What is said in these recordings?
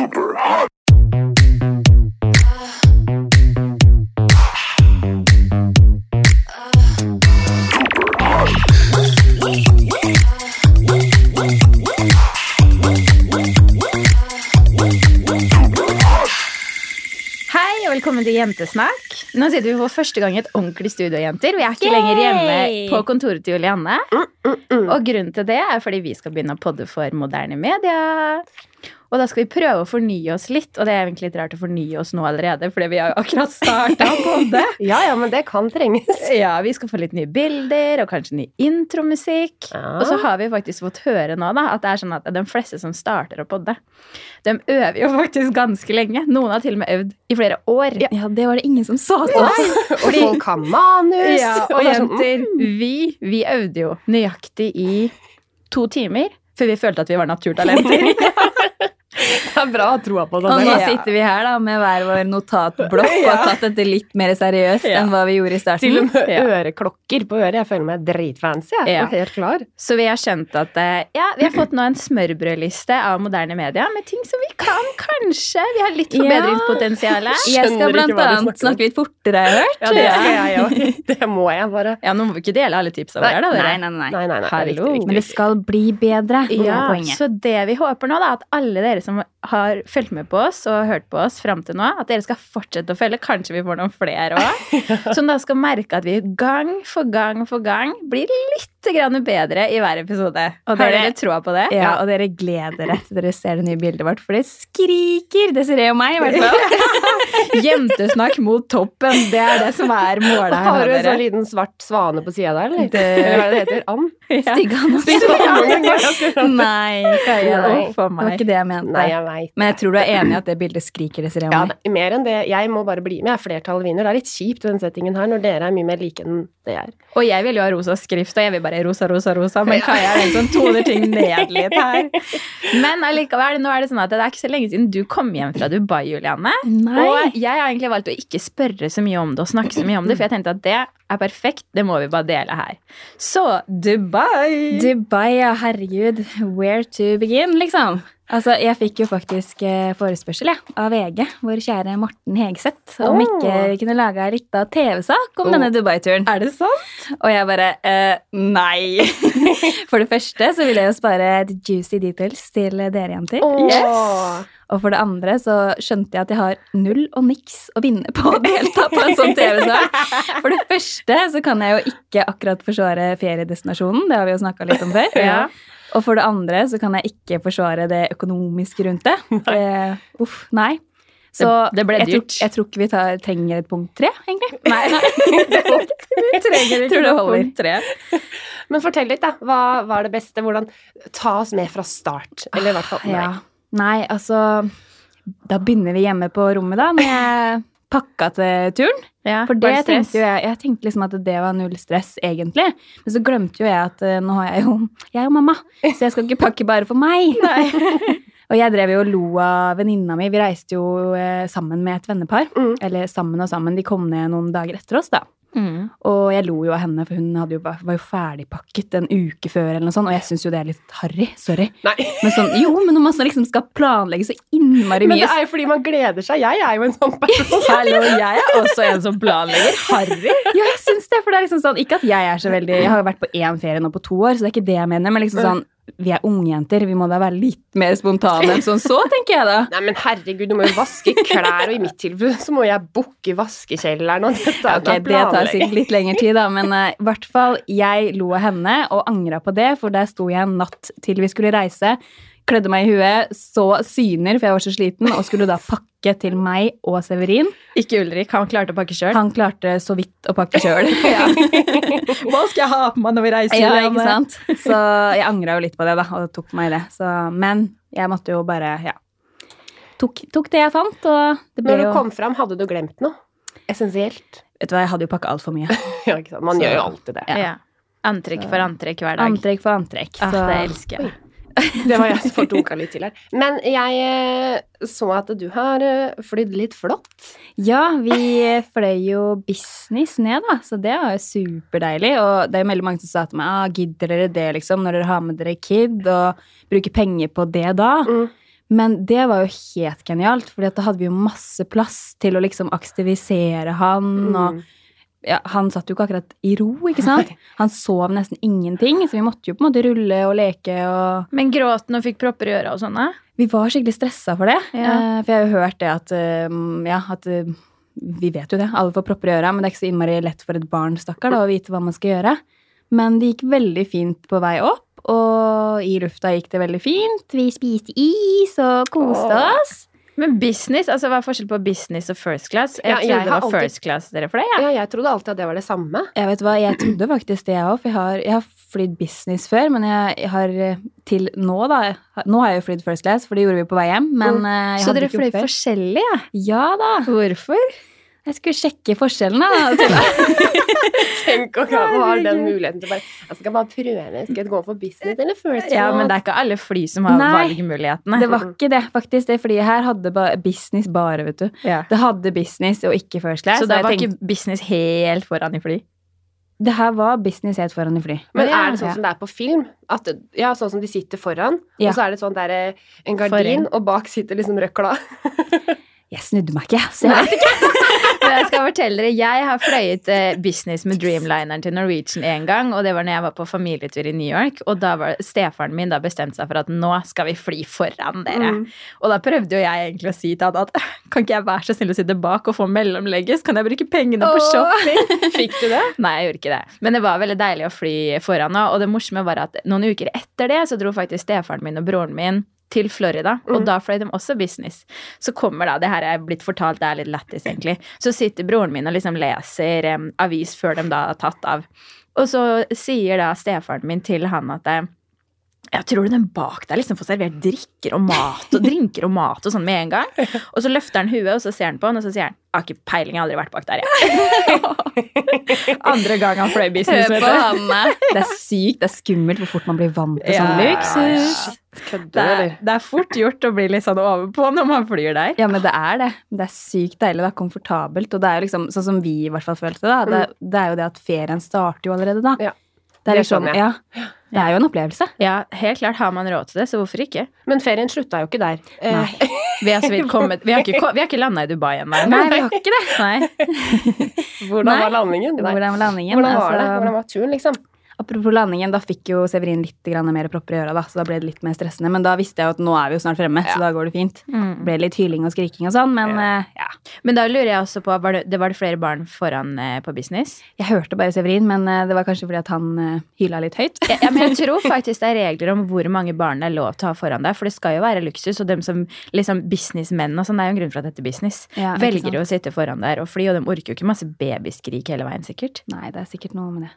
super hot. Super hot. Velkommen til Jentesnakk. Nå sitter vi for første gang i et ordentlig studio, jenter. Vi er ikke lenger hjemme på kontoret til Julianne. Og grunnen til det er fordi vi skal begynne å podde for moderne media. Og da skal vi prøve å fornye oss litt, og det er egentlig litt rart å fornye oss nå allerede, fordi vi har jo akkurat starta på podde. Ja, ja, men det kan trenges. Ja, vi skal få litt nye bilder og kanskje ny intromusikk. Ja. Og så har vi faktisk fått høre nå da, at det er sånn at de fleste som starter å podde, de øver jo faktisk ganske lenge. Noen har til og med øvd i flere år. Ja, det var det ingen som sa til oss. Og folk har manus. Ja, og og det sånn, jenter, vi, vi øvde jo nøyaktig i to timer før vi følte at vi var naturtalenter. Det er bra å ha troa på det. Og nå sitter vi her da med hver vår notatblokk og har tatt dette litt mer seriøst Ja. enn hva vi gjorde i Til starten. og med Ja. øreklokker på øret. Jeg føler meg dritfancy. Jeg Ja. er helt klar. Så vi har skjønt at eh, ja, vi har fått nå en smørbrødliste av moderne media med ting som vi kan kanskje. Vi har litt Ja. forbedringspotensial. Jeg skal blant annet snakke litt fortere, har jeg hørt. Ja, det skal jeg òg. Det må jeg bare. Ja, nå må vi ikke dele alle tipsa våre, da. Nei, nei, nei. Nei, nei, nei. Hallo. Men det skal bli bedre. Ja, så det vi håper nå, da, at alle dere som um, har fulgt med på oss og hørt på oss fram til nå, at dere skal fortsette å følge. Kanskje vi får noen flere òg. Som da skal merke at vi gang for gang for gang blir litt grann bedre i hver episode. Og har dere- dere troa på det? Ja, og dere gleder dere til dere ser det nye bildet vårt, for det skriker Desiree og meg, i hvert fall. Jentesnakk mot toppen. Det er det som er målet her. Har du en sånn liten svart svane på sida der, eller? Det- hva er det det heter? And? Ja. Styggan. Nei, Kaja. Nei. Å, for Det var ikke det jeg mente. Nei, jeg veit. Men jeg tror du er enig i at det bildet skriker Desiree og Ja, mer enn det. Jeg må bare bli med. Jeg er flertallet vinner. Det er litt kjipt, den settingen her, når dere er mye mer like enn det jeg er. Og jeg vil jo ha rosa skrift, og jeg vil bare rosa, rosa, rosa. Men Kaja er den som toner ting ned litt her. Men allikevel, nå er det sånn at det er ikke så lenge siden du kom hjem fra Dubai, Juliane. Nei. Og jeg har egentlig valgt å ikke spørre så mye om det og snakke så mye om det, for jeg tenkte at det er perfekt. Det må vi bare dele her. Så Dubai! Dubai, ja, herregud. Where to begin, liksom. Altså, Jeg fikk jo faktisk eh, forespørsel ja, av VG, vår kjære Morten Hegseth, om oh. ikke vi kunne lage ei lita TV-sak om oh. denne Dubai-turen. Er det sant? Og jeg bare eh, nei. For det første så vil jeg jo spare the juicy details til dere jenter. Yes! Og for det andre så skjønte jeg at jeg har null og niks å vinne på å delta på en sånn TV-sak. For det første så kan jeg jo ikke akkurat forsvare feriedestinasjonen, det har vi jo snakka litt om før. Ja. Og for det andre så kan jeg ikke forsvare det økonomiske rundt det. Uh, uff, nei. Så Det- det ble jeg, tror, dyrt. jeg tror ikke vi tar, trenger et punkt tre, egentlig. Nei. Vi trenger ikke det punkt tre. Men fortell litt, da. Hva var det beste? Hvordan Ta oss med fra start. Eller i hvert fall meg. Ja. Nei, altså Da begynner vi hjemme på rommet, da, når jeg pakka til turen. Ja, For det tenkte jo jeg Jeg tenkte liksom at det var null stress, egentlig. Men så glemte jo jeg at eh, nå har jeg jo Jeg og mamma, så jeg skal ikke pakke bare for meg. og jeg drev jo og lo av venninna mi. Vi reiste jo eh, sammen med et vennepar. Mm. Eller sammen og sammen. De kom ned noen dager etter oss, da. Mm. Og jeg lo jo av henne, for hun jo, var jo ferdigpakket en uke før. eller noe sånt, Og jeg syns jo det er litt harry. Sorry. Men sånn, jo, men når man liksom skal planlegge så innmari mye Men det er jo fordi man gleder seg. Jeg er jo en sånn person. Hallo, jeg er også en som planlegger. Harry. Ja, jeg syns det, for det er liksom sånn Ikke at jeg er så veldig Jeg har jo vært på én ferie nå på to år, så det er ikke det jeg mener. Men liksom sånn Vi er ungjenter, vi må da være litt mer spontane enn sånn så, tenker jeg da. Nei, men herregud, du må jo vaske klær, og i mitt tilfelle så må jeg booke vaskekjelleren. Og dette, Ok, det er Det tar sikkert litt lengre tid, da, men eh, i hvert fall jeg lo av henne og angra på det, for der sto jeg en natt til vi skulle reise. Klødde meg i huet, så syner, for jeg var så sliten, og skulle da pakke til meg og Severin. Ikke Ulrik. Han klarte å pakke sjøl. Han klarte så vidt å pakke sjøl. Hva skal jeg ha på meg når vi reiser? Ja, ikke sant? Så jeg angra jo litt på det, da, og tok meg i det. Så, men jeg måtte jo bare, ja Tok, tok det jeg fant, og det ble Når du jo kom fram, hadde du glemt noe? Essensielt. Vet du hva, jeg hadde jo pakka altfor mye. Ja, ikke sant? Man Så- gjør jo alltid det. Ja. Antrekk for antrekk hver dag. Antrekk for antrekk. Ah, det elsker jeg. Det var jeg som fortoka litt til her. Men jeg eh, så at du har eh, flydd litt flott. Ja, vi fløy jo business ned, da, så det var jo superdeilig. Og det er jo veldig mange som sa til meg ah, gidder dere det, liksom, når dere har med dere kid, og bruker penger på det da? Mm. Men det var jo helt genialt, for da hadde vi jo masse plass til å liksom aktivisere han. og Mm. Ja, Han satt jo ikke akkurat i ro, ikke sant? Han sov nesten ingenting, så vi måtte jo på en måte rulle og leke. og... Men gråt og fikk propper i øra og sånne? Vi var skikkelig stressa for det. Ja. eh, For jeg har jo hørt det at, eh, ja, at eh, Vi vet jo det, alle får propper i øra, men det er ikke så innmari lett for et barn stakkar å vite hva man skal gjøre. Men det gikk veldig fint på vei opp, og i lufta gikk det veldig fint. Vi spiste is og koste oss. Men business, altså hva er forskjell på business og first class? Jeg Ja, jeg trodde det var alltid- first class dere for det. Ja, ja. jeg trodde alltid at det var det samme. Jeg vet hva, jeg trodde faktisk det, jeg òg. For jeg har, jeg har flydd business før, men jeg, jeg har eh, til nå, da Nå har jeg jo flydd first class, for det gjorde vi på vei hjem. Men Mm. jeg Så hadde dere fløy forskjellig, ja? Ja da. Hvorfor? Jeg skulle sjekke forskjellene. da. Tenk å ha den muligheten til bare Jeg skal bare prøve. Skal jeg gå for business eller first Ja, men det er ikke alle fly som har Nei, valgmulighetene. Det var ikke det, faktisk. Det flyet her hadde ba business bare, vet du. Ja. Det hadde business og ikke first class. Så det var tenkt... ikke business helt foran i fly? Det her var business helt foran i fly. Men er det sånn ja. som det er på film? At, ja, sånn som de sitter foran, Ja. og så er det sånn der, eh, en gardin, og bak sitter liksom røkla. Jeg snudde meg ikke, så jeg vet ikke. Jeg skal fortelle dere, jeg har fløyet eh, business med Dreamlineren til Norwegian en gang, og det var når jeg var på familietur i New York, og da var stefaren min da bestemte seg for at nå skal vi fly foran dere. Mm. Og da prøvde jo jeg egentlig å si til han at kan ikke jeg være så snill å sitte bak og få mellomlegges? Kan jeg bruke pengene på Åh. shopping? Fikk du det? Nei, jeg gjorde ikke det. Men det var veldig deilig å fly foran og det morsomme var at noen uker etter det så dro faktisk stefaren min og broren min til Florida, og Mm. da fløy de også business. Så kommer da, det her er blitt fortalt, det er litt lættis egentlig, så sitter broren min og liksom leser um, avis før de da har tatt av. Og så sier da stefaren min til han at jeg tror du den bak der liksom får servert drikker og mat og drinker og mat og sånn med en gang. Og så løfter han huet, og så ser han på han, og så sier han jeg har ikke peiling, jeg har aldri vært bak der, jeg. Andre gang han fløy business. Hør på. Det er sykt, det er skummelt hvor fort man blir vant til sånn Ja, luksus. Det det er fort gjort å bli litt sånn overpå når man flyr der. Ja, men det er det. Det er sykt deilig. Det er komfortabelt. Og det er jo liksom, sånn som vi i hvert fall følte det, da. Det, det er jo det at ferien starter jo allerede da. Ja. Det er Det liksom, sånn, ja. Det er jo en opplevelse. Ja, helt klart har man råd til det, så hvorfor ikke? Men ferien slutta jo ikke der. Eh, Nei. Vi har, så vidt kommet, vi har ikke, vi har ikke landa i Dubai ennå. Nei, vi har ikke det. Nei. Hvordan Nei. var landingen? Nei. Hvordan var landingen? Hvordan var det? Altså, Hvordan var turen, liksom? Apropos landingen, da fikk jo Severin litt mer propper i øra, da, så da ble det litt mer stressende. Men da visste jeg jo at nå er vi jo snart fremme, så da går det fint. Det Mm. ble litt hyling og skriking og sånn, men eh, ja. Men da lurer jeg også på, var det, det var det flere barn foran uh, på business? Jeg hørte bare Severin, men uh, det var kanskje fordi at han uh, hyla litt høyt. Ja, men jeg tror faktisk det er regler om hvor mange barn det er lov til å ha foran deg, for det skal jo være luksus, og dem som liksom businessmenn og sånn, det er jo en grunn for at dette er business, Ja, velger jo å sitte foran der og fly, og de orker jo ikke masse babyskrik hele veien, sikkert. Nei, det er sikkert noe med det.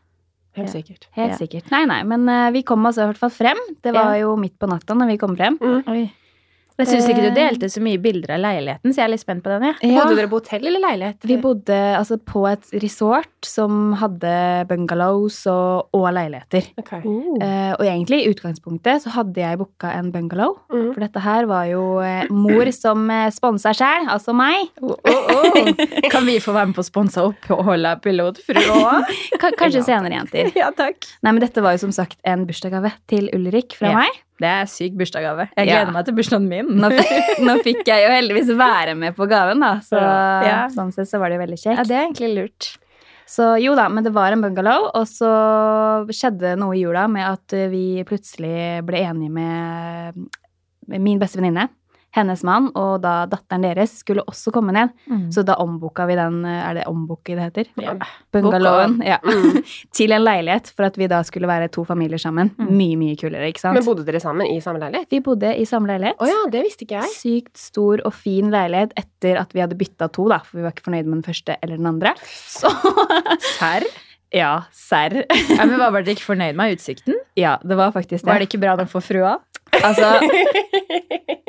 Helt sikkert. Helt sikkert. Nei, nei, men uh, vi kom oss i hvert fall frem. Det var jo midt på natta når vi kom frem. Oi. Jeg syns ikke du Eh. delte så mye bilder av leiligheten, så jeg er litt spent på den. Ja. Bodde dere på hotell eller leilighet? Vi bodde altså på et resort som hadde bungalows og, og leiligheter. Okay. Uh. Uh, og egentlig i utgangspunktet så hadde jeg booka en bungalow. Mm. For dette her var jo uh, mor som sponsa sjæl, altså meg. Kan vi få være med på å sponse opp og holde pilotfru òg? Kanskje Ja. senere, jenter. ja, takk. Nei, men dette var jo som sagt en bursdagsgave til Ulrik fra Ja. meg. Det er syk bursdagsgave. Jeg Ja. gleder meg til bursdagen min. Nå fikk, nå fikk jeg jo heldigvis være med på gaven, da. Så Ja. sånn sett så var det jo veldig kjekt. Ja, det er egentlig lurt. Så jo da, men det var en bungalow, og så skjedde noe i jula med at vi plutselig ble enige med med min beste venninne. Hennes mann og da datteren deres skulle også komme ned. Så da ombooka vi den Er det ombooke det heter? ja. Bungalowen. Ja. Mm. Til en leilighet for at vi da skulle være to familier sammen. Mm. Mye, mye kulere, ikke sant? Men bodde dere sammen i samme leilighet? vi bodde i samme leilighet. Oh, ja, det visste ikke jeg. Sykt stor og fin leilighet etter at vi hadde bytta to, da, for vi var ikke fornøyde med den første eller den andre. Så Serr? ja, serr. Ja, men Var dere ikke fornøyd med utsikten? Ja, det var faktisk det. Var det ikke bra den for frua? Altså,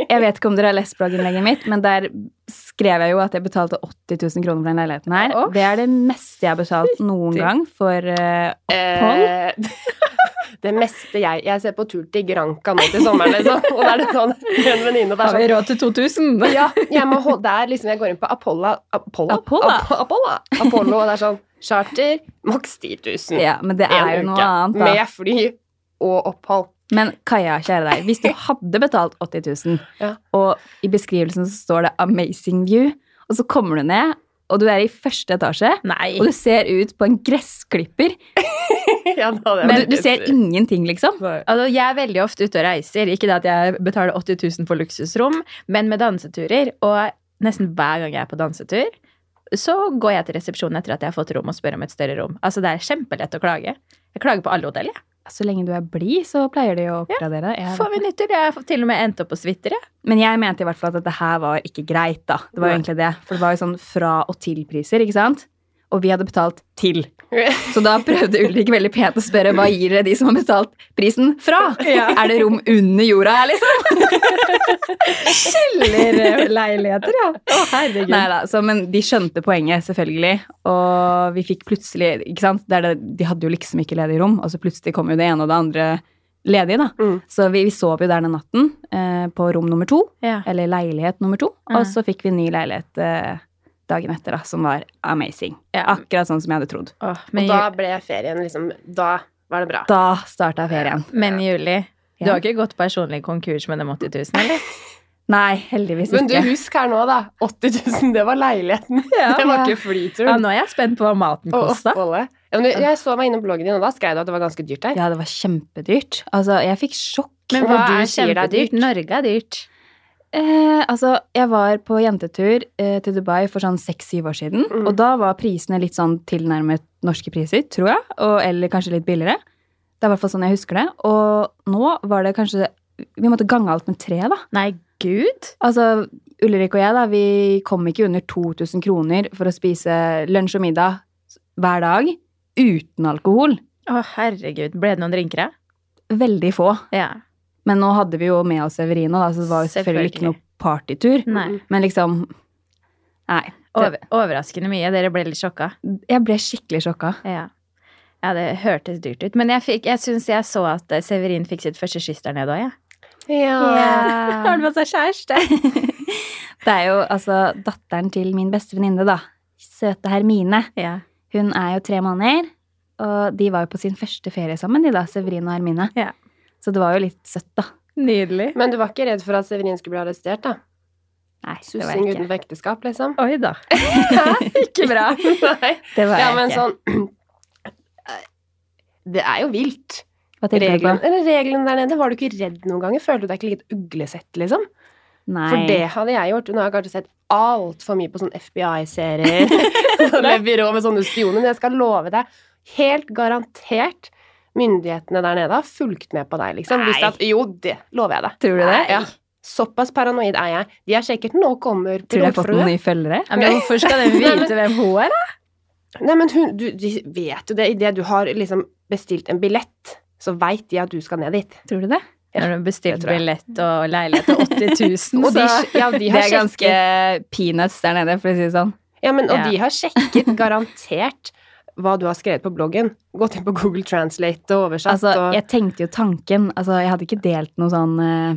jeg vet ikke om dere har lest blogginnlegget mitt, men der skrev jeg jo at jeg betalte 80 000 kroner for den leiligheten her. Oh. Det er det meste jeg har betalt noen gang for uh, opphold. Eh, det meste jeg Jeg ser på tur til Granca nå til sommeren, liksom. Og da er det sånn med en venninne og det Har vi sånn råd til 2000? ja, jeg må holde, det er liksom Jeg går inn på Apollo Apollo? Apollo? Apolla. Apollo, Apollo og det er sånn Charter, maks 10 000. Ja, men det er jo noe annet, da. Med fly og opphold. Men Kaja, kjære deg, hvis du hadde betalt 80 000, Ja. og i beskrivelsen så står det 'amazing view', og så kommer du ned, og du er i første etasje, Nei. og du ser ut på en gressklipper, ja, men du, du ser ingenting, liksom. Altså, jeg er veldig ofte ute og reiser. Ikke det at jeg betaler 80 000 for luksusrom, men med danseturer. Og nesten hver gang jeg er på dansetur, så går jeg til resepsjonen etter at jeg har fått rom og spør om et større rom. Altså, det er kjempelett å klage. Jeg klager på alle hotell, jeg. Så lenge du er blid, så pleier de å oppgradere. Ja, Får vi nytter? Jeg har til og med endt opp på suiter, jeg. Men jeg mente i hvert fall at dette her var ikke greit, da. Det var jo egentlig det. For det var jo sånn fra og til-priser, ikke sant? Og vi hadde betalt til. Så da prøvde Ulrik veldig pent å spørre hva gir dere de som har betalt prisen fra? Er det rom under jorda her, liksom? Kjellerleiligheter, ja. Å, herregud. Nei da, så, men de skjønte poenget, selvfølgelig. Og vi fikk plutselig ikke sant? Det det, De hadde jo liksom ikke ledig rom, og så plutselig kom jo det ene og det andre ledige, da. Mm. Så vi, vi sov jo der den natten, eh, på rom nummer to. Ja. Eller leilighet nummer to. Ja. Og så fikk vi ny leilighet eh, dagen etter, da, som var amazing. Ja. Akkurat sånn som jeg hadde trodd. Åh, Og da ble ferien liksom Da var det bra. Da starta ferien. men i Juli, du har ikke gått personlig konkurs med de 80 000, eller? Nei, heldigvis ikke. Men du, husk her nå, da. 80 000, det var leiligheten. Ja. det var Ja. ikke flytur. Ja, nå er jeg spent på hva maten kosta. Ja, men du, jeg så meg innom bloggen din, og da skrev du at det var ganske dyrt der. Ja, det var kjempedyrt. Altså, jeg fikk sjokk. Men Hva er kjempedyrt? Norge er dyrt. Eh, altså, jeg var på jentetur eh, til Dubai for sånn seks-syv år siden. Mm. Og da var prisene litt sånn tilnærmet norske priser, tror jeg. Og, eller kanskje litt billigere. Det er i hvert fall sånn jeg husker det. Og nå var det kanskje Vi måtte gange alt med tre, da. Nei, gud! Altså, Ulrik og jeg, da, vi kom ikke under 2000 kroner for å spise lunsj og middag hver dag uten alkohol. Å, herregud. Ble det noen drinkere? Veldig få. Ja. Men nå hadde vi jo med oss Severino, da, så det var jo selvfølgelig ikke noe partytur. Nei. Men liksom Nei. Det, Over, overraskende mye. Dere ble litt sjokka. jeg ble skikkelig sjokka. Ja. ja, det hørtes dyrt ut. Men jeg, fikk, jeg syns jeg så at eh, Severin fikk sitt første kyss der nede òg, jeg. Ja. Har du med seg kjæreste? Det er jo altså datteren til min beste venninne, da. Søte Hermine. Ja. Hun er jo tre måneder, og de var jo på sin første ferie sammen, de da, Severin og Hermine. Ja. Så det var jo litt søtt, da. Nydelig. Men du var ikke redd for at Severin skulle bli arrestert, da? Nei, det var jeg ikke. utenfor ekteskap, liksom? Oi da. Ikke bra. Nei. Det var Ja, men ikke. sånn Det er jo vilt. Hva tenker du på? eller reglene der nede, var du ikke redd noen ganger? Følte du deg ikke litt uglesett, liksom? Nei. For det hadde jeg gjort. Nå har jeg kanskje sett altfor mye på sånn FBI-serier. Sånne byrå med sånne spioner. Men jeg skal love deg, helt garantert, myndighetene der nede har fulgt med på deg, liksom. Nei. at, jo, det lover jeg deg. Tror du det? Ja. Såpass paranoid er jeg. De har sjekket nå kommer Tror du jeg har fått noen nye følgere? Ja, men hvorfor skal de vite hvem hun er, da? Nei, men hun, du, de vet jo det. Idet du har liksom bestilt en billett, så veit de at du skal ned dit. Tror du det? Når du har bestilt billett og leilighet til 80 000, Og de, ja, de Det er ganske peanuts der nede, for å si det sånn. Ja, men, og Ja. de har sjekket garantert hva du har skrevet på bloggen. Gått inn på Google Translate og oversatt. Altså, og, jeg tenkte jo tanken Altså, jeg hadde ikke delt noe sånn uh,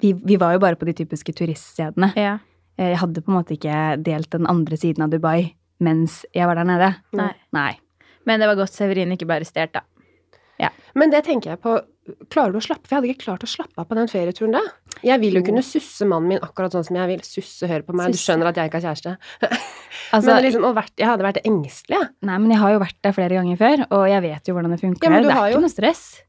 vi, vi var jo bare på de typiske turiststedene. ja. Eh, Jeg hadde på en måte ikke delt den andre siden av Dubai mens jeg var der nede. Nei. Nei. Men det var godt Severin ikke ble arrestert, da. Men det tenker jeg på Klarer du å slappe For jeg hadde ikke klart å slappe av på den ferieturen da. Jeg vil jo Jo. kunne susse mannen min akkurat sånn som jeg vil. Susse, høre på meg. Du skjønner at jeg ikke har kjæreste. Altså, men liksom, og vært, jeg hadde vært engstelig, jeg. nei, men jeg har jo vært der flere ganger før, og jeg vet jo hvordan det funker. Ja, men du det er har ikke jo- noe stress.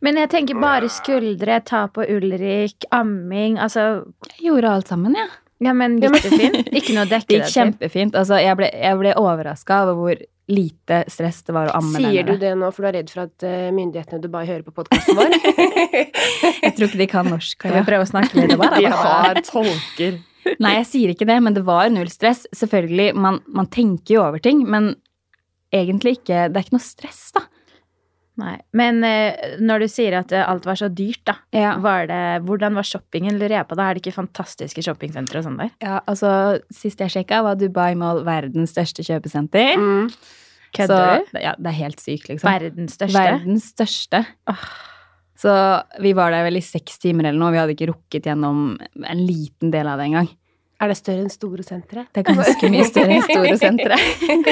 Men jeg tenker bare skuldre, ta på Ulrik, amming Altså, Jeg gjorde alt sammen, jeg. ja, Ja, men- gikk det fint? Ikke noe å dekke det gikk kjempefint. Altså, jeg ble, jeg ble overraska over hvor lite stress det var å amme Sier du det nå for du er redd for at eh, myndighetene i Dubai hører på podkasten vår? Jeg tror ikke de kan norsk. Kan vi prøve å snakke med om De har tolker. Nei, jeg sier ikke det, men det var null stress. Selvfølgelig, man, man tenker jo over ting, men egentlig ikke Det er ikke noe stress, da. Nei. Men eh, når du sier at eh, alt var så dyrt, da. Ja, Var det, hvordan var shoppingen, lurer jeg på? Da er det ikke fantastiske shoppingsentre og sånn der? Ja, altså Sist jeg sjekka, var Dubai Mall verdens største kjøpesenter. Mm. Kødder du? Ja, det er helt sykt, liksom. Verdens største? Verdens største. Oh. Så vi var der vel i seks timer eller noe. Vi hadde ikke rukket gjennom en liten del av det engang. Er det større enn store sentre? Det er ganske mye større enn store sentre.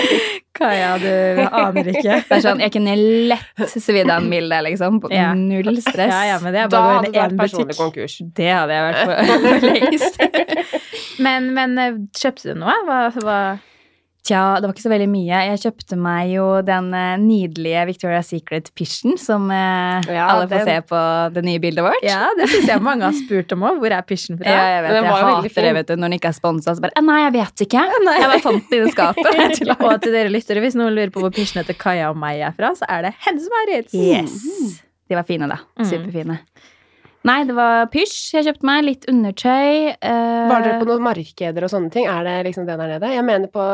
Kaja, du aner ikke. Det er sånn, Jeg kunne lett svidd av en milde, liksom. på Ja. Null stress. Ja, ja, men det er bare da hadde det vært personlig konkurs. Det hadde jeg vært for, for lengst. Men, men eh, kjøpte du noe? Hva, hva? Tja, det var ikke så veldig mye. Jeg kjøpte meg jo den eh, nydelige Victoria's Secret-pysjen som eh, Ja, alle får den- se på det nye bildet vårt. Ja, det syns jeg mange har spurt om òg. Hvor er pysjen fra? Ja, jeg vet, Den jeg var jo veldig hater det vet du, når den ikke er sponsa. Så bare «Eh, Nei, jeg vet ikke. Jeg bare fant den i det skapet. Og til dere lyttere, hvis noen lurer på hvor pysjene til Kaja og meg er fra, så er det hennes Marit. Yes. De var fine, da. Mm. Superfine. Nei, det var pysj. Jeg kjøpte meg litt undertøy. eh, Var dere på noen markeder og sånne ting? Er det liksom det der nede? Jeg mener på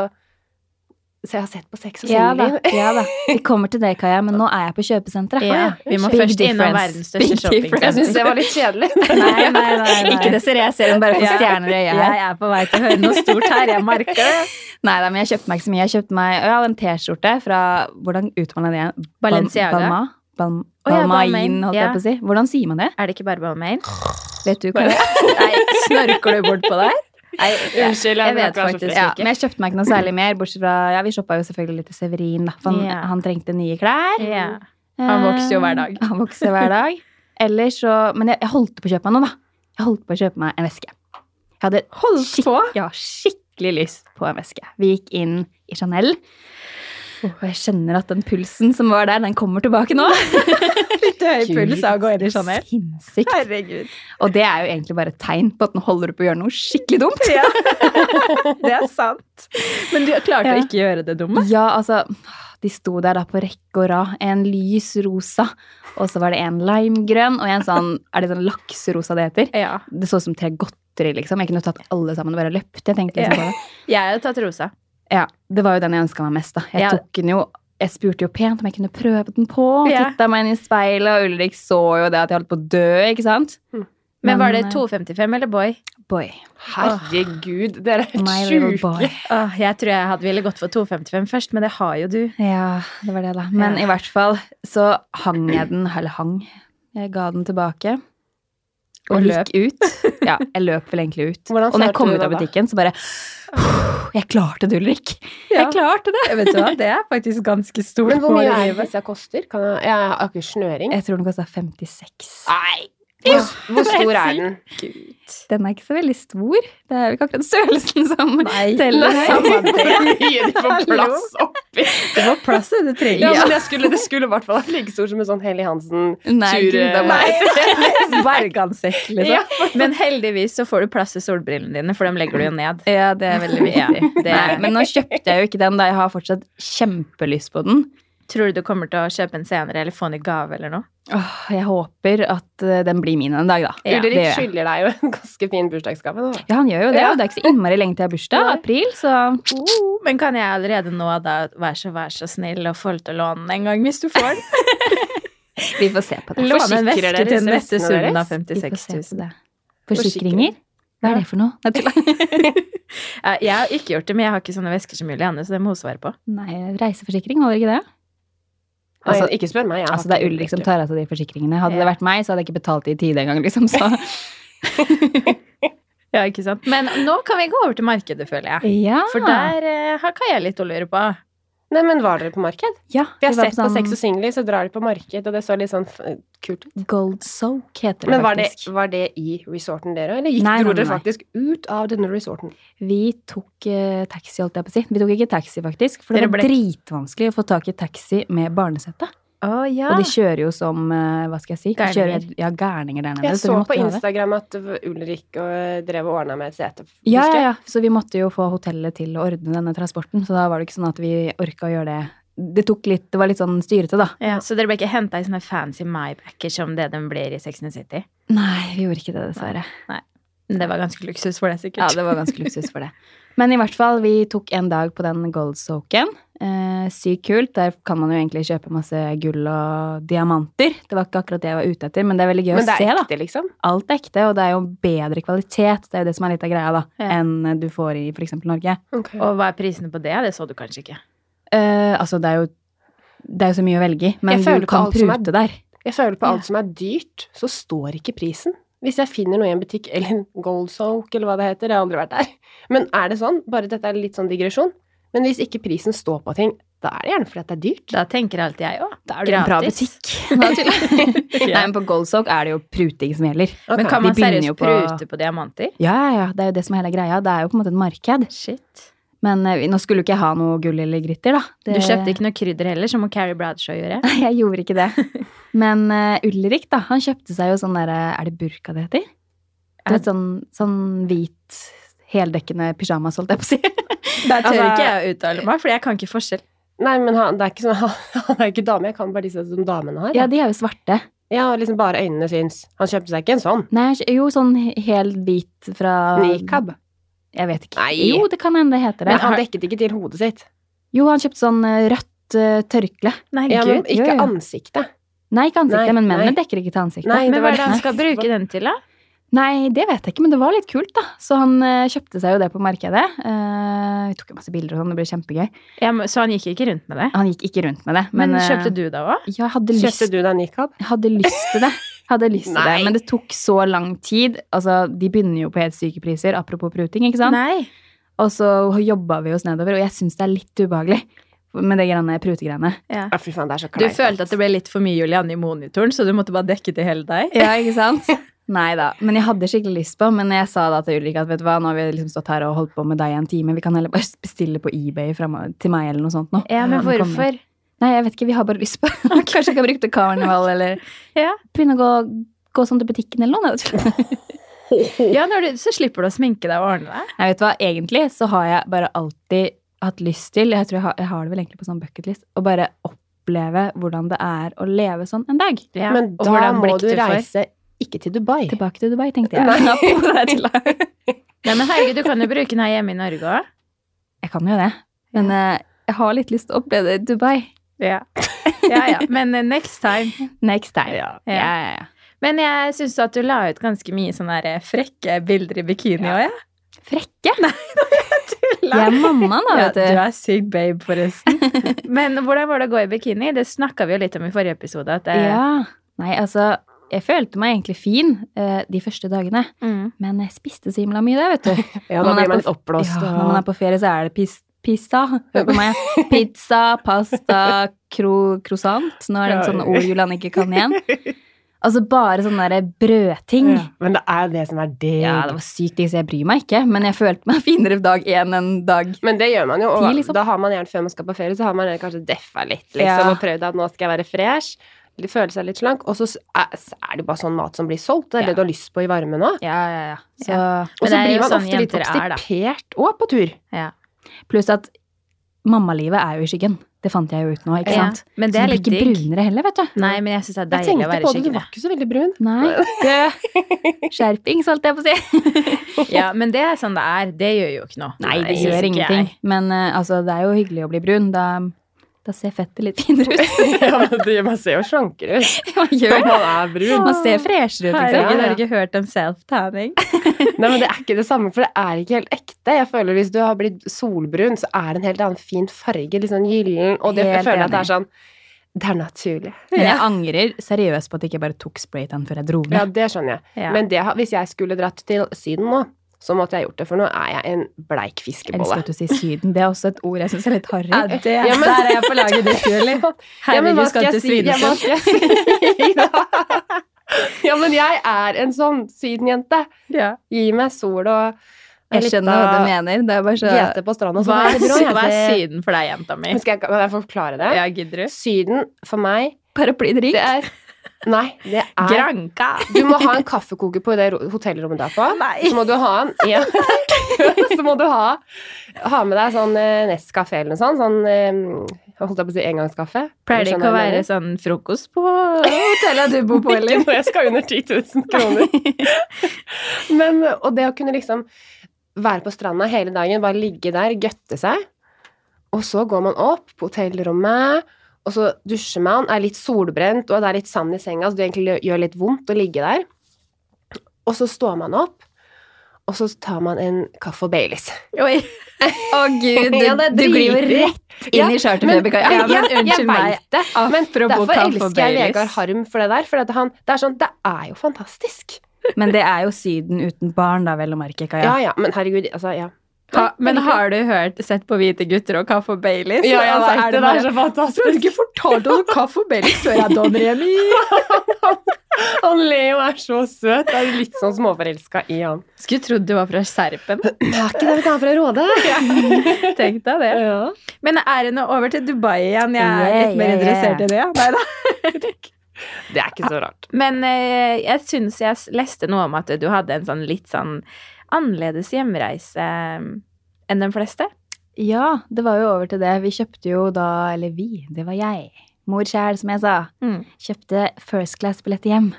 Så jeg har sett på Sex og singelliv. ja da. Vi kommer til det, Kaja, men nå er jeg på kjøpesenteret. Ja, vi må Big først innom verdens største shopping. Jeg syns det var litt kjedelig. Nei, nei, nei, nei. Ikke Desiree-serien, bare får stjerner i øyet her. Jeg er på vei til å høre noe stort her. Jeg merker det. Nei da, men jeg kjøpte meg ikke så mye. Jeg kjøpte meg ja, en T-skjorte fra Hvordan uttaler man det igjen? Balenciaga. Balma? Bal Å ja, Balmain, holdt jeg på å si. Hvordan sier man det? Er det ikke bare Balmain? Vet du hva det er? Snorker du bort på der? Nei, Unnskyld, jeg vet faktisk. Ja, ikke. men jeg kjøpte meg ikke noe særlig mer, bortsett fra Ja, vi shoppa jo selvfølgelig litt til Severin, da. For han, yeah. han trengte nye klær. Yeah. Han vokser jo hver dag. Han vokser hver dag. Ellers så Men jeg, jeg holdt på å kjøpe meg noe, da. Jeg holdt på å kjøpe meg en veske. Jeg hadde Holdt på? Ja, skikkelig lyst på en veske. Vi gikk inn i Chanel. Og jeg kjenner at den pulsen som var der, den kommer tilbake nå. Litt høy puls av å gå inn i Chanel. Sinnssykt. Herregud. Og det er jo egentlig bare et tegn på at nå holder du på å gjøre noe skikkelig dumt. Ja. Det er sant. Men du klarte Ja. å ikke gjøre det dumme? Ja, altså De sto der da på rekke og rad. En lys rosa, og så var det en limegrønn og en sånn Er det sånn lakserosa det heter? Ja. Det så ut som tre godteri, liksom. Jeg kunne tatt alle sammen og bare løpt. Jeg tenkte liksom på det. Jeg hadde tatt rosa. Ja, det var jo den jeg ønska meg mest, da. Jeg Ja. tok den jo jeg spurte jo pent om jeg kunne prøve den på. Ja. Titta meg inn i speilet, og Ulrik så jo det at jeg holdt på å dø, ikke sant? Men var det eh, 255 eller boy? Boy. Herregud, dere er helt sjuke. Oh, jeg tror jeg hadde ville gått for 255 først, men det har jo du. Ja, det var det, da. Men Ja. i hvert fall så hang jeg den, eller hang. Jeg ga den tilbake. Og, Og gikk ut. Ja, jeg løp vel egentlig ut. Og når jeg kom ut av butikken, så bare Jeg klarte det, Ulrik. Ja. Jeg klarte det. Vet du hva, det er faktisk ganske stort. Men hvor mye er det hvis disse koster? Kan jeg, jeg har ikke snøring. Jeg tror den koster 56. Nei! Hvor, hvor stor er den? Den er ikke så veldig stor. Det er jo ikke akkurat størrelsen som teller. Nei. Samme det. Mye de får plass oppi. Det var plass i det treet. Ja, men jeg skulle, det skulle i hvert fall vært like stor som en sånn Helly Hansen Nei, tur... gud, det er meg. Bergansekk, liksom. Men heldigvis så får du plass til solbrillene dine, for dem legger du jo ned. Ja, det er veldig viktig. Ja, men nå kjøpte jeg jo ikke den, da. Jeg har fortsatt kjempelyst på den. Tror du du kommer til å kjøpe en senere, eller få den i gave eller noe? Åh, jeg håper at eh, den blir min en dag, da. Ja, Ulrik skylder deg jo en ganske fin bursdagsgave. Da. Ja, han gjør jo det, Ja. og det er ikke så innmari lenge til jeg har bursdag. Nei. April, så uh, men kan jeg allerede nå da være så, vær så snill og få lov til å låne den en gang hvis du får den? vi får se på det. Låne en veske til den neste summen av 56 000. det. Forsikringer? Hva er det for noe? Jeg har ikke gjort det, men jeg har ikke sånne vesker som Julianne, så det må hun svare på. Nei, reiseforsikring, holder ikke det? Altså, Altså- ikke spør meg. Altså, det er Ulrik som tar av seg de forsikringene. Hadde det vært meg, så hadde jeg ikke betalt det i tide engang, liksom. Så Ja, ikke sant? Men nå kan vi gå over til markedet, føler jeg. ja. For der eh, har Kaja litt å lure på. Nei, men var dere på marked? ja, Vi har vi sett på sånn Sex og Singly, så drar de på marked, og det så litt sånn kult ut. Gold Soak heter det Men var det, faktisk. var det i resorten dere, eller gikk, Nei, dro dere faktisk ut av denne resorten? Vi tok uh, taxi, holdt jeg på å si. Vi tok ikke taxi, faktisk. For det var ble- dritvanskelig å få tak i taxi med barnesette. Å ja. Og de kjører jo som eh, Hva skal jeg si? Gærninger. kjører, ja, gærninger der nede. Jeg så så på. Instagram at Ulrik og drev og ordna med et sete. Ja, ja, ja. Så vi måtte jo få hotellet til å ordne denne transporten. Så da var det ikke sånn at vi orka å gjøre det. Det litt, det var litt sånn styrete, da. ja, så dere ble ikke henta i sånne fancy mybacker som det de blir i Sex and City? Nei, vi gjorde ikke det, dessverre. Nei. Det var ganske luksus for det, sikkert. Ja, det var ganske luksus for det. Men i hvert fall, vi tok en dag på den gold soaken. Eh, sykt kult. Der kan man jo egentlig kjøpe masse gull og diamanter. Det var ikke akkurat det jeg var ute etter, men det er veldig gøy Men det å se, er da. ekte, liksom? Alt er ekte, og det er jo bedre kvalitet. Det er jo det som er litt av greia, da, Ja. enn du får i f.eks. Norge. Okay. Og hva er prisene på det? Det så du kanskje ikke. Eh, altså, det er jo det er jo så mye å velge i, men du kan prute er- der. Jeg føler på Ja. alt som er dyrt, så står ikke prisen. Hvis jeg finner noe i en butikk, eller en Gold Soak, eller hva det heter, jeg har aldri vært der. Men er det sånn, bare dette er litt sånn digresjon, men hvis ikke prisen står på ting, da er det gjerne fordi at det er dyrt. Da tenker alltid jeg òg. Da er det en bra butikk. Nei, men på Goldsock er det jo pruting som gjelder. Okay. Men kan man seriøst på- prute på diamanter? Ja, ja, ja. Det er jo det som er hele greia. Det er jo på en måte et marked. Shit. Men eh, nå skulle jo ikke jeg ha noe gull eller glitter, da. Det, Du kjøpte ikke noe krydder heller, som Carrie Bradshaw gjorde? Nei, jeg gjorde ikke det. Men uh, Ulrik, da, han kjøpte seg jo sånn derre Er det burka det heter? Det er sånn, sånn hvit, heldekkende pyjamas, holdt jeg på å si. Der tør Altså- ikke jeg å uttale meg, for jeg kan ikke forskjell. Nei, men han, det er ikke sånn, han er ikke dame, jeg kan bare disse som damene har. Ja, de er jo svarte. Ja, og liksom bare øynene syns. Han kjøpte seg ikke en sånn. Nei, jo, sånn hel hvit fra Nikab. Jeg vet ikke. Nei. Jo, det kan hende det heter det. Men han dekket ikke til hodet sitt. Jo, han kjøpte sånn eh, rødt uh, tørkle. Nei, Ja, men gud. ikke jo, jo. ansiktet. Nei, ikke ansiktet, Nei, men mennene dekker ikke til ansiktet. Nei, Men hva er det han skal bruke den til, da? Nei, det vet jeg ikke, men det var litt kult, da. Så han eh, kjøpte seg jo det på markedet. Eh, vi tok jo masse bilder og sånn, det ble kjempegøy. Ja, men, så han gikk ikke rundt med det? Han gikk ikke rundt med det. Men, Men, eh, kjøpte du det òg? Ja, jeg hadde lyst, Kjøpte du deg nikab? jeg hadde lyst til det. Hadde lyst til det, Men det tok så lang tid. Altså, de begynner jo på helt syke priser, apropos pruting, ikke sant? Nei. Og så jobba vi oss nedover, og jeg syns det er litt ubehagelig med det greiene, prutegreiene. Ja. Ja, fy faen, det er så Du følte at det ble litt for mye Julianne i monitoren, så du måtte bare dekke til hele deg? Ja, ikke sant? Nei da. Men jeg hadde skikkelig lyst på. Men jeg sa da til Ulrik at vet du hva, nå har vi liksom stått her og holdt på med deg i en time, vi kan heller bare bestille på eBay til meg eller noe sånt nå. Ja, men hvorfor? Nei, jeg vet ikke, vi har bare lyst på Kanskje jeg kan bruke det karneval, eller Ja. begynne å gå, gå sånn til butikken eller noe. Ja, når du, så slipper du å sminke deg og ordne deg. Nei, vet du hva, egentlig så har jeg bare alltid hatt lyst til, jeg tror jeg har, jeg har det vel egentlig på sånn bucketlist, å bare oppleve hvordan det er å leve sånn en dag. Ja. Men da må du reise ikke til Dubai. Tilbake til Dubai, tenkte jeg. Nei. Nei, men herregud, du kan jo bruke den her hjemme i Norge òg. Jeg kan jo det. Men eh, jeg har litt lyst til å oppleve det i Dubai. Ja. ja, ja. Men eh, next time. Next time. Ja. Ja, ja, ja. Men jeg syns at du la ut ganske mye sånne frekke bilder i bikini òg, ja. Frekke. Tulla. Jeg er mamma, da, vet du du. er syk babe, forresten. Men hvordan var det å gå i bikini? Det snakka vi jo litt om i forrige episode. At Ja. Nei, altså, jeg følte meg egentlig fin eh, de første dagene. Mm. Men jeg spiste så himla mye, det, vet du. Ja, da blir man litt oppblåst. Ja, når man er på ferie, så er det pis, pizza. Hør på meg. Pizza, pasta, cro, croissant. Nå er det en sånn ord Julian ikke kan igjen. Altså bare sånne der brødting. Ja, Men det er det som er det. Ja, det var sykt digg, så jeg bryr meg ikke. Men jeg følte meg finere dag én enn dag Men det gjør man jo, og 10, liksom. da har man gjerne før man skal på ferie, så har man kanskje deffa litt, liksom, Ja. og prøvd at nå skal jeg være fresh, føle seg litt slank, og så er, det bare sånn mat som blir solgt, det er Ja. det du har lyst på i varmen nå. Ja, ja, ja. Så, Og så blir man sånn ofte litt er, obstipert òg på tur. Ja. Pluss at mammalivet er jo i skyggen. Det fant jeg jo ut nå, ikke Ja, sant? Men det er så du blir ikke brunere heller, vet du. Nei, men jeg synes det er deilig å være Jeg tenkte på det, du var ikke så veldig brun. Nei, det Skjerpings, holdt jeg på å si. Ja, men det er sånn det er. Det gjør jo ikke noe. Nei, det gjør ingenting. jeg. Men eh, altså, det er jo hyggelig å bli brun. Da, da ser fettet litt finere ut. ja, men det, man ser jo slankere ut Man når gjør man er brun. Man ser freshere ut, liksom. Ja, ja. har du ikke hørt om self-tanning? Nei, men det er ikke det samme, for det er ikke helt ekte. Jeg føler Hvis du har blitt solbrun, så er det en helt annen fin farge, litt sånn gyllen, og det jeg føler jeg at det er sånn Det er naturlig. Men jeg angrer seriøst på at jeg ikke bare tok spraytan før jeg dro Ja, med. det skjønner jeg. Ja. Men det, hvis jeg skulle dratt til Syden nå, så måtte jeg gjort det, for nå er jeg en bleik fiskebolle. elsker at du sier Syden. Det er også et ord jeg syns er litt harry. Ja, det, Ja, men- Der er jeg på laget ditt, Julie. Ja, men hva Herregud, skal til si? Ja, skal? Ja, men jeg er en sånn sydenjente. Ja. Gi meg sol og Jeg skjønner hva du mener. Det er bare så GT på stranda, Hva jeg hva er Syden for deg, jenta mi? Skal jeg, jeg forklare det? Ja, gidder du? Syden for meg, Paraplydrink? det er Nei, det er Granka. Du må ha en kaffekoker på det hotellrommet du er på. Nei. Så må du ha en ja. Så må du ha, ha med deg sånn eh, Nescafé eller noe sånt. Sånn holdt jeg på å si engangskaffe. Pleier det ikke å være sånn frokost på hotellet du bor på, Ikke når jeg skal under 10 000 kroner. Men, og det å kunne liksom være på stranda hele dagen, bare ligge der, gøtte seg, og så går man opp på hotellrommet, og så dusjer man, er litt solbrent, og det er litt sand i senga, så det egentlig gjør litt vondt å ligge der. Og så står man opp, og så tar man en kaffe og Baileys. Oi. Å gud, du, Ja, du glir jo rett inn i men- charterfeberkaia. Ja, men unnskyld meg. det. Men derfor elsker jeg Vegard Harm for det der. For at han, det er sånn, det er jo fantastisk. Men det er jo Syden uten barn, da, vel å merke, Kaja. Ja, ja, men herregud, altså, ja. Ha, men har du hørt, sett på Hvite gutter og Kaffe og Baileys? Ja, jeg Altså, vet er det, det er så fantastisk. Du ikke fortalt om Kaffe og Baileys før jeg Don Remi? Han Leo er så søt. Jeg er litt sånn småforelska i han. Skulle trodd du var fra Serpen. Er ikke det vi kan fra Råde? Tenk deg det. Ja. Men er det noe over til Dubai igjen? Jeg er litt mer interessert i det. Nei da. Det er ikke så rart. Men eh, jeg syns jeg leste noe om at du hadde en sånn litt sånn annerledes hjemreise enn de fleste. Ja, det var jo over til det. Vi kjøpte jo da, eller vi, det var jeg, mor sjæl, som jeg sa, Mm. kjøpte first class-billett hjem.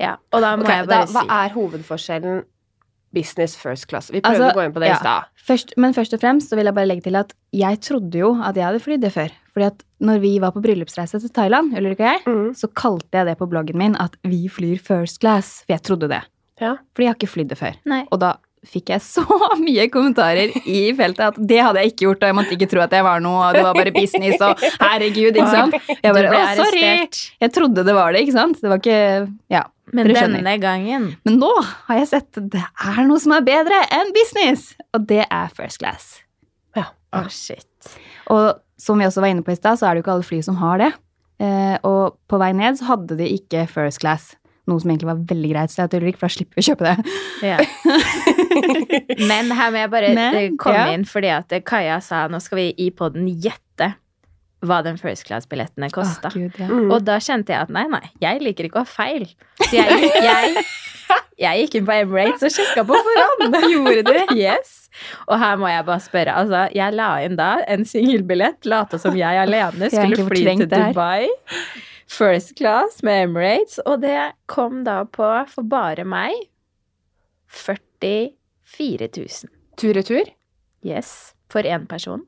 Ja, og da må okay, jeg da, si hva er hovedforskjellen business first class? Vi prøvde Altså, å gå inn på det ja. i stad. Først, men først og fremst så vil jeg bare legge til at jeg trodde jo at jeg hadde flydd det før. Fordi at når vi var på bryllupsreise til Thailand, Ulrik og jeg, Mm. så kalte jeg det på bloggen min at vi flyr first class. For jeg trodde det. Ja. Fordi jeg har ikke flydd det før. Nei. Og da fikk jeg så mye kommentarer i feltet at det hadde jeg ikke gjort, og jeg måtte ikke tro at jeg var noe, og det var bare business, og herregud, ikke sant? Jeg bare, å, sorry! Jeg trodde det var det, ikke sant? Det var ikke, ja. Men denne gangen Men nå har jeg sett at det er noe som er bedre enn business, og det er first class. Ja. Å, shit. Og som vi også var inne på i stad, så er det jo ikke alle fly som har det. Eh, og på vei ned så hadde de ikke first class. Noe som egentlig var veldig greit, så ikke, for da slipper vi å kjøpe det. Ja. Men her må jeg bare Men, eh, komme ja. inn, fordi at eh, Kaja sa nå skal vi i poden gjette hva den first class-billettene kosta. Oh, ja. Mm. Og da kjente jeg at nei, nei, jeg liker ikke å ha feil. Så jeg, jeg, jeg gikk inn på Emirates og sjekka på forhånd. Gjorde du? Yes. Og her må jeg bare spørre. Altså, jeg la inn da en singelbillett, lata som jeg alene skulle fly til. Dubai. First class med Emirates. Og det kom da på, for bare meg, 44 000. Tur-retur? Yes. For én person.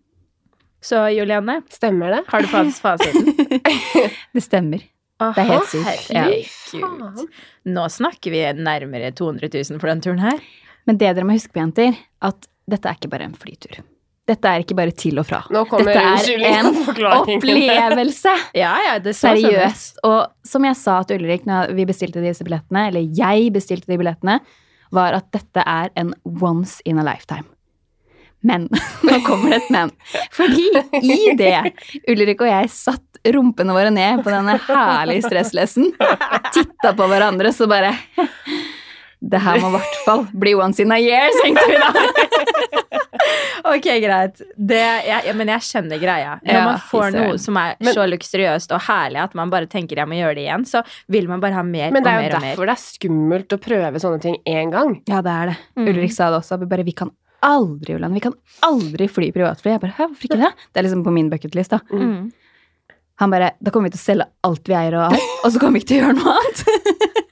Så Julianne, Stemmer det? har du fast fasiten? Det stemmer. Å, Det er helt sykt. Ja. herregud. Nå snakker vi nærmere 200 000 for den turen her. Men det dere må huske på, jenter, at dette er ikke bare en flytur. Dette er ikke bare til og fra. Nå kommer Dette er en opplevelse! Ja, ja, det. Seriøst. Og som jeg sa til Ulrik når vi bestilte disse billettene, eller jeg bestilte de billettene, var at dette er en once in a lifetime. Men nå kommer det et men. Fordi i det Ulrik og jeg satt rumpene våre ned på denne herlige stresslessen, titta på hverandre, så bare Det her må i hvert fall bli once in a year, tenkte vi da. Ok, greit. Det, jeg, ja, men jeg skjønner greia. Når Ja, man får noe som er Men- så luksuriøst og herlig at man bare tenker jeg må gjøre det igjen, så vil man bare ha mer Men det og er Men jo er mer. derfor det er skummelt å prøve sånne ting én gang. Ja, det er det. Mm. Ulrik sa det også. Vi bare, vi kan aldri, Ulan, vi kan aldri fly privatfly. Jeg bare, hæ, hvorfor ikke det? Det er liksom på min bucketlist, da. Mm. Han bare, da kommer vi til å selge alt vi eier og alt, og så kommer vi ikke til å gjøre noe annet.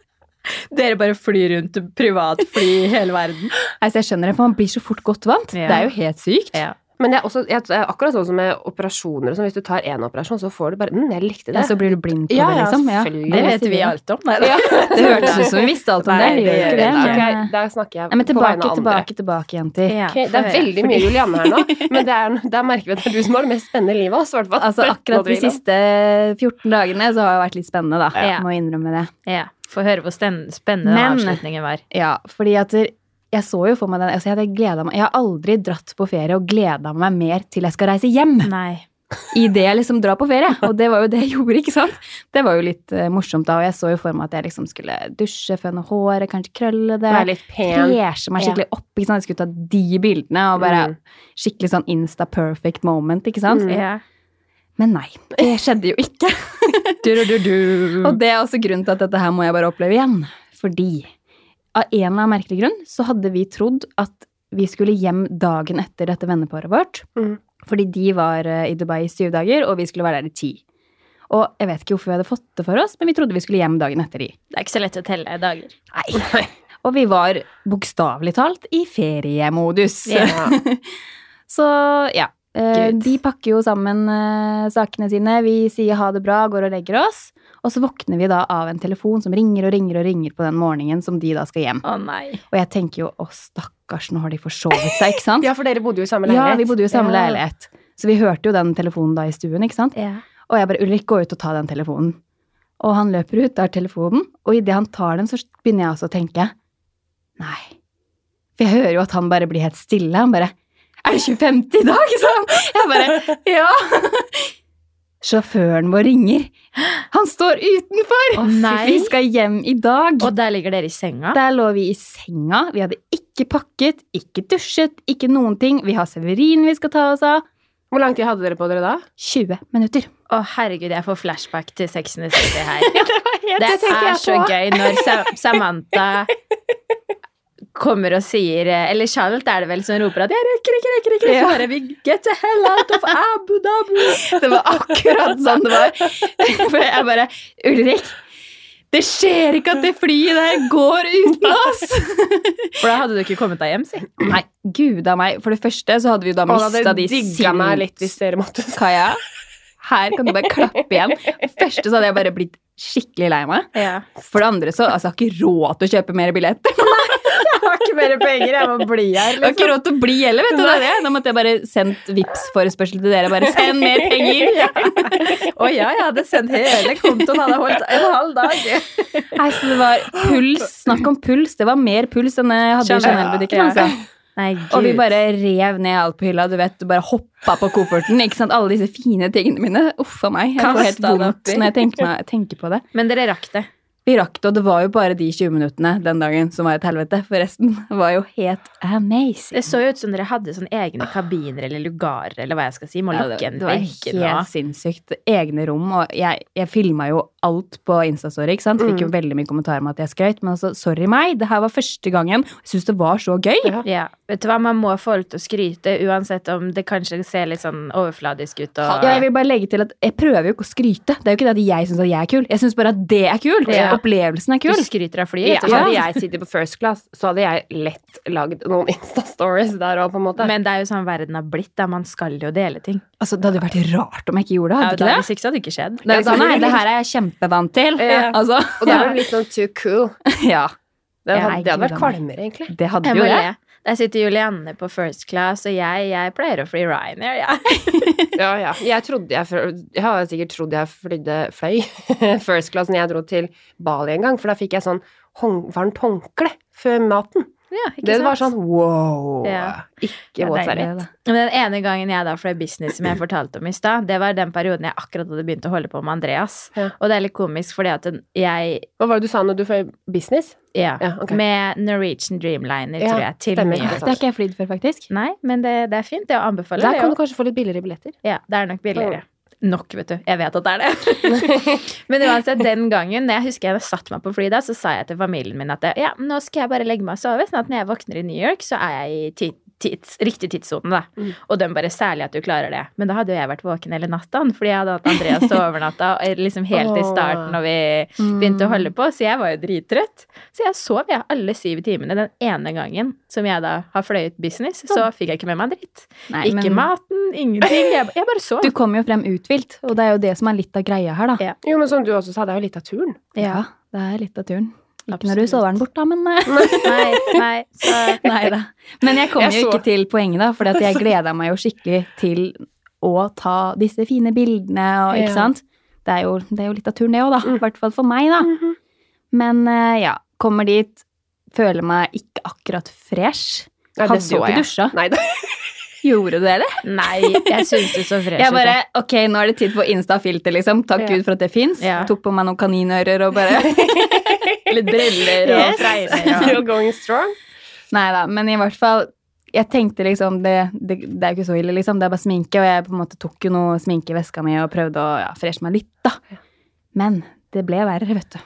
Dere bare flyr rundt privatfly i hele verden. Altså, jeg skjønner det, for man blir så fort godt vant. Ja. Det er jo helt sykt. Ja. Men det er, også, det er akkurat sånn som med operasjoner. Som hvis du tar én operasjon, så får du bare mm, 'Jeg likte det'. Ja, så blir du blind på Ja, det, liksom. Ja. Det vet vi alt om. Nei, da. Det hørtes ut som vi visste alt om Nei, det. Det gjør ikke det. ikke. Ok, der snakker jeg Nei, men på vegne av andre. tilbake, tilbake, jenter. Ja, okay, det er veldig mye Julianne her nå, men det er, der merker vi at det er du som har det mest spennende livet. av oss. Altså, akkurat de siste 14 dagene så har det vært litt spennende, da. Ja. Jeg må innrømme det. Ja, Få høre hvor spennende Men- avslutningen var. Ja, fordi at jeg så jo for meg den altså jeg, meg, jeg har aldri dratt på ferie og gleda meg mer til jeg skal reise hjem. Nei. i det jeg liksom drar på ferie. Og det var jo det jeg gjorde, ikke sant? Det var jo litt uh, morsomt da, og jeg så jo for meg at jeg liksom skulle dusje, fønne håret, kanskje krølle det. Være litt pen. Freshe meg skikkelig opp, ikke sant? Jeg skulle ta de bildene og bare Mm. skikkelig sånn insta perfect moment, ikke sant? Mm. Ja. Men nei, det skjedde jo ikke. Du-du-du-du. Og det er også grunnen til at dette her må jeg bare oppleve igjen. Fordi av en eller annen merkelig grunn så hadde vi trodd at vi skulle hjem dagen etter dette venneparet vårt. Mm. Fordi de var eh, i Dubai i syv dager, og vi skulle være der i ti. Og jeg vet ikke hvorfor vi hadde fått det for oss, men vi trodde vi skulle hjem dagen etter de. Det er ikke så lett å telle dager. Nei. Og vi var bokstavelig talt i feriemodus. Ja. Så ja. Eh, Gud. De pakker jo sammen eh, sakene sine. Vi sier ha det bra, går og legger oss. Og så våkner vi da av en telefon som ringer og ringer og ringer på den morgenen som de da skal hjem. Å nei. Og jeg tenker jo å stakkars, nå har de forsovet seg, ikke sant? Ja, for dere bodde jo i samme leilighet. Ja, vi bodde jo i samme Ja. leilighet. Så vi hørte jo den telefonen da i stuen, ikke sant? Ja. Og jeg bare Ulrik, gå ut og ta den telefonen. Og han løper ut, der telefonen, og idet han tar den, så begynner jeg også å tenke Nei. For jeg hører jo at han bare blir helt stille. Han bare Er det 25. i dag? Sånn. Jeg bare Ja. Sjåføren vår ringer. Han står utenfor! Å, nei. Vi skal hjem i dag. Og der ligger dere i senga? Der lå vi i senga. Vi hadde ikke pakket, ikke dusjet, ikke noen ting. Vi har Severin vi skal ta oss av. Hvor lang tid hadde dere på dere da? 20 minutter. Å, herregud, jeg får flashback til Sex and the City her. Det det er så gøy når Samantha kommer og sier Eller Charlotte er det vel som roper at 'jeg rekker ikke, rekker ikke', så Ja. bare 'we 'get the hell out of Abu Dhabi'. Det var akkurat sånn det var. For jeg bare Ulrik, det skjer ikke at det flyet der går uten oss! For da hadde du ikke kommet deg hjem, si. Nei, gud a meg. For det første så hadde vi da mista de måtte Kaja, her kan du bare klappe igjen. For det første så hadde jeg bare blitt skikkelig lei meg. Ja. For det andre så altså, jeg har ikke råd til å kjøpe mer billetter. Jeg har ikke mer penger, jeg må bli her. Jeg har ikke råd til å bli heller, vet du. Det er det. Da måtte jeg bare sendt vips forespørsel til dere. Bare send mer penger! Å ja, jeg hadde sendt hele kontoen, hadde holdt en halv dag. Nei, så det var puls. Snakk om puls. Det var mer puls enn jeg hadde i. Chanel-butikken. Ja. Altså. Nei. Og vi bare rev ned alt på hylla. Du vet, du bare hoppa på kofferten. ikke sant? Alle disse fine tingene mine. Uff a meg. Jeg får helt vondt når jeg tenker, meg, tenker på det. Men dere rakk det. Vi rakk det, og det var jo bare de 20 minuttene den dagen som var et helvete. For resten var jo helt amazing. Det så jo ut som dere hadde sånne egne kabiner eller lugarer, eller hva jeg skal si. Må Ja, lukke det var helt sinnssykt. Egne rom. Og jeg, jeg filma jo alt på Instastory. ikke sant? Fikk jo Mm. veldig mye kommentarer om at jeg skrøt. Men altså, sorry meg, det her var første gangen. Jeg syns det var så gøy. Ja. Ja, vet du hva, Man må få lov til å skryte, uansett om det kanskje ser litt sånn overfladisk ut. Og, Ja, jeg vil bare legge til at jeg prøver jo ikke å skryte. Det er jo ikke det at jeg syns at jeg er kul. Jeg syns bare at det er kult. Ja. Opplevelsen er kul. Du skryter av flyet, Ja. Hadde jeg sittet på first class, så hadde jeg lett lagd noen Insta-stories der òg, på en måte. Men det er jo sånn verden har blitt, da man skal jo dele ting. Altså, Det hadde jo vært rart om jeg ikke gjorde det. Hadde ja, ikke det? hvis ikke så hadde det ikke skjedd. Det er liksom, nei, det her er jeg kjempevant til. Ja. Altså, og da er det litt sånn too cool. ja. Det hadde, det hadde vært kvalmere, egentlig. Det hadde Jeg jo jeg. det. Der sitter Julianne på first class, og jeg, jeg pleier å fly Ryanair, ja. Ja, ja. Jeg trodde jeg Jeg har sikkert trodd jeg flydde fløy first class når jeg dro til Bali en gang, for da fikk jeg sånn varmt håndkle før maten. Ja ikke Det sant? var sånn wow. Ja. Ikke Det er våt deilig, serviett. det. Men den ene gangen jeg da fløy business, som jeg fortalte om i stad, det var den perioden jeg akkurat hadde begynt å holde på med Andreas. Ja. Og det er litt komisk, fordi at jeg Hva var det du sa når du fløy business? Ja, Ja, ok. med Norwegian Dreamliner, Ja, tror jeg, til stemmer. Det. Har ikke jeg flydd før, faktisk. Nei, men det, det er fint. Det å anbefale Der kan du kanskje få litt billigere billetter. Ja, det er nok billigere. Nok, vet du. Jeg vet at det er det. Men uansett, den gangen jeg husker jeg satt meg på flyet da, så sa jeg til familien min at ja, nå skal jeg bare legge meg og sove, sånn at når jeg våkner i New York, så er jeg i tids, riktig tidssone, da. Mm. Og den bare særlig at du klarer det. Men da hadde jo jeg vært våken hele natta, fordi jeg hadde hatt Andreas til overnatta liksom helt i starten når vi begynte å holde på, så jeg var jo drittrøtt. Så jeg sov jeg alle syv timene den ene gangen som jeg da har fløyet business, så fikk jeg ikke med meg dritt. Nei, Ikke men maten, ingenting. Jeg, jeg bare sov. Du kom jo frem uthvilt, og det er jo det som er litt av greia her, da. Ja. Jo, men som du også sa, det er jo litt av turen. Ja, det er litt av turen. Ikke når du sover den bort, da, men eh, Nei, nei. Så Nei da. Men jeg kom Jeg jo så- ikke til poenget, da, for jeg gleda meg jo skikkelig til å ta disse fine bildene og Ja. Sant? Det er, jo, det er jo litt av turen, det òg, da. Mm. I hvert fall for meg, da. Men eh, ja, kommer dit, føler meg ikke akkurat fresh. Nei, Hadde jo ikke dusja. Nei, det, Gjorde du det, eller? Nei, jeg syntes det så fresh Jeg bare. Ok, nå er det tid for Insta-filter, liksom. Takk Ja. Gud for at det fins. Ja. Tok på meg noen kaninører og bare Litt briller og Yes. fregner. og- You're going strong. Nei da, men i hvert fall jeg tenkte liksom, det, det, det er jo ikke så ille, liksom. Det er bare sminke, og jeg på en måte tok jo noe sminke i veska mi og prøvde å ja, freshe meg litt, da. Men det ble verre, vet du.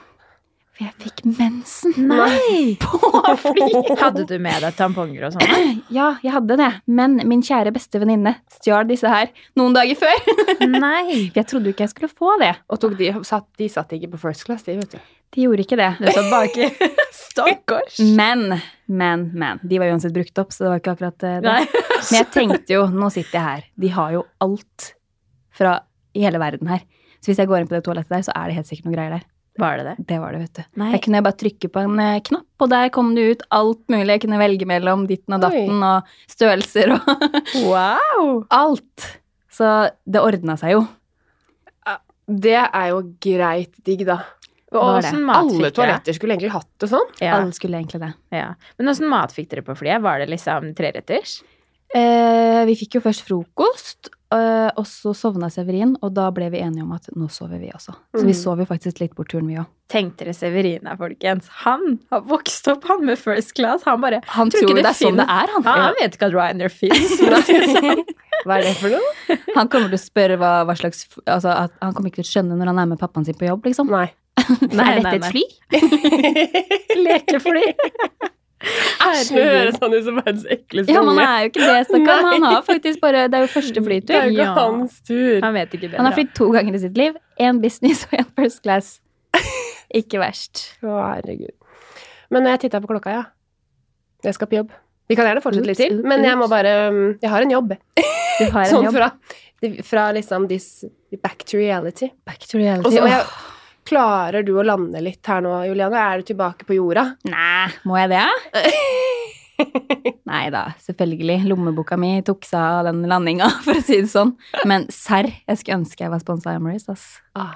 For jeg fikk mensen. Nei! På fly! Hadde du med deg tamponger og sånn? Ja, jeg hadde det. Men min kjære beste venninne stjal disse her noen dager før. Nei! Jeg trodde jo ikke jeg skulle få det. Og de, satt, de satt ikke på first class, de, vet du. De gjorde ikke det. det baki. Stakkars. Men, men, men. De var uansett brukt opp, så det var ikke akkurat eh, det. Nei. Men jeg tenkte jo, nå sitter jeg her. De har jo alt fra i hele verden her. Så hvis jeg går inn på det toalettet der, så er det helt sikkert noen greier der. Var det det? Det var det, vet du. Nei. Der kunne jeg bare trykke på en eh, knapp, og der kom det ut alt mulig. Jeg kunne velge mellom ditten og datten og størrelser og Wow! alt. Så det ordna seg jo. Det er jo greit digg, da. Og åssen mat Alle fikk dere? toaletter skulle egentlig hatt det sånn. Ja, Alle skulle egentlig det. ja. Men åssen mat fikk dere på flyet? Var det liksom treretters? Eh, vi fikk jo først frokost, eh, og så sovna Severin, og da ble vi enige om at nå sover vi også. Så vi Mhm. sov jo faktisk litt bort turen, vi òg. Tenk dere Severina, folkens. Han har vokst opp, han med first class. Han bare Han Tror tror det det er sånn det er, han. Han, han vet ikke at Ryanair fins. Hva er det for noe? Han kommer til å spørre hva, hva slags altså, Han kommer ikke til å skjønne når han er med pappaen sin på jobb, liksom. Nei. Nei, er dette nei. et fly? Lekefly. Æsj, det høres han ut som verdens ekleste Ja, men han er jo ikke det, stakkar. Han har faktisk bare Det er jo første flytur. Det er jo ikke Ja. hans tur. Han vet ikke bedre. Han har flydd to ganger i sitt liv. Én business og én first class. Ikke verst. Å, herregud. Men når jeg titta på klokka, ja. Jeg skal på jobb. Vi kan gjerne fortsette litt til, men jeg må bare um, Jeg har en jobb. Du har en Sånn jobb. fra, fra liksom this back to reality. Back to Og reality. så må jeg Klarer du å lande litt her nå, Juliane? Er du tilbake på jorda? Nei, må jeg det? Nei da, selvfølgelig. Lommeboka mi tok seg av den landinga, for å si det sånn. Men serr, jeg skulle ønske jeg var sponsa av Emirates, ass. Ah.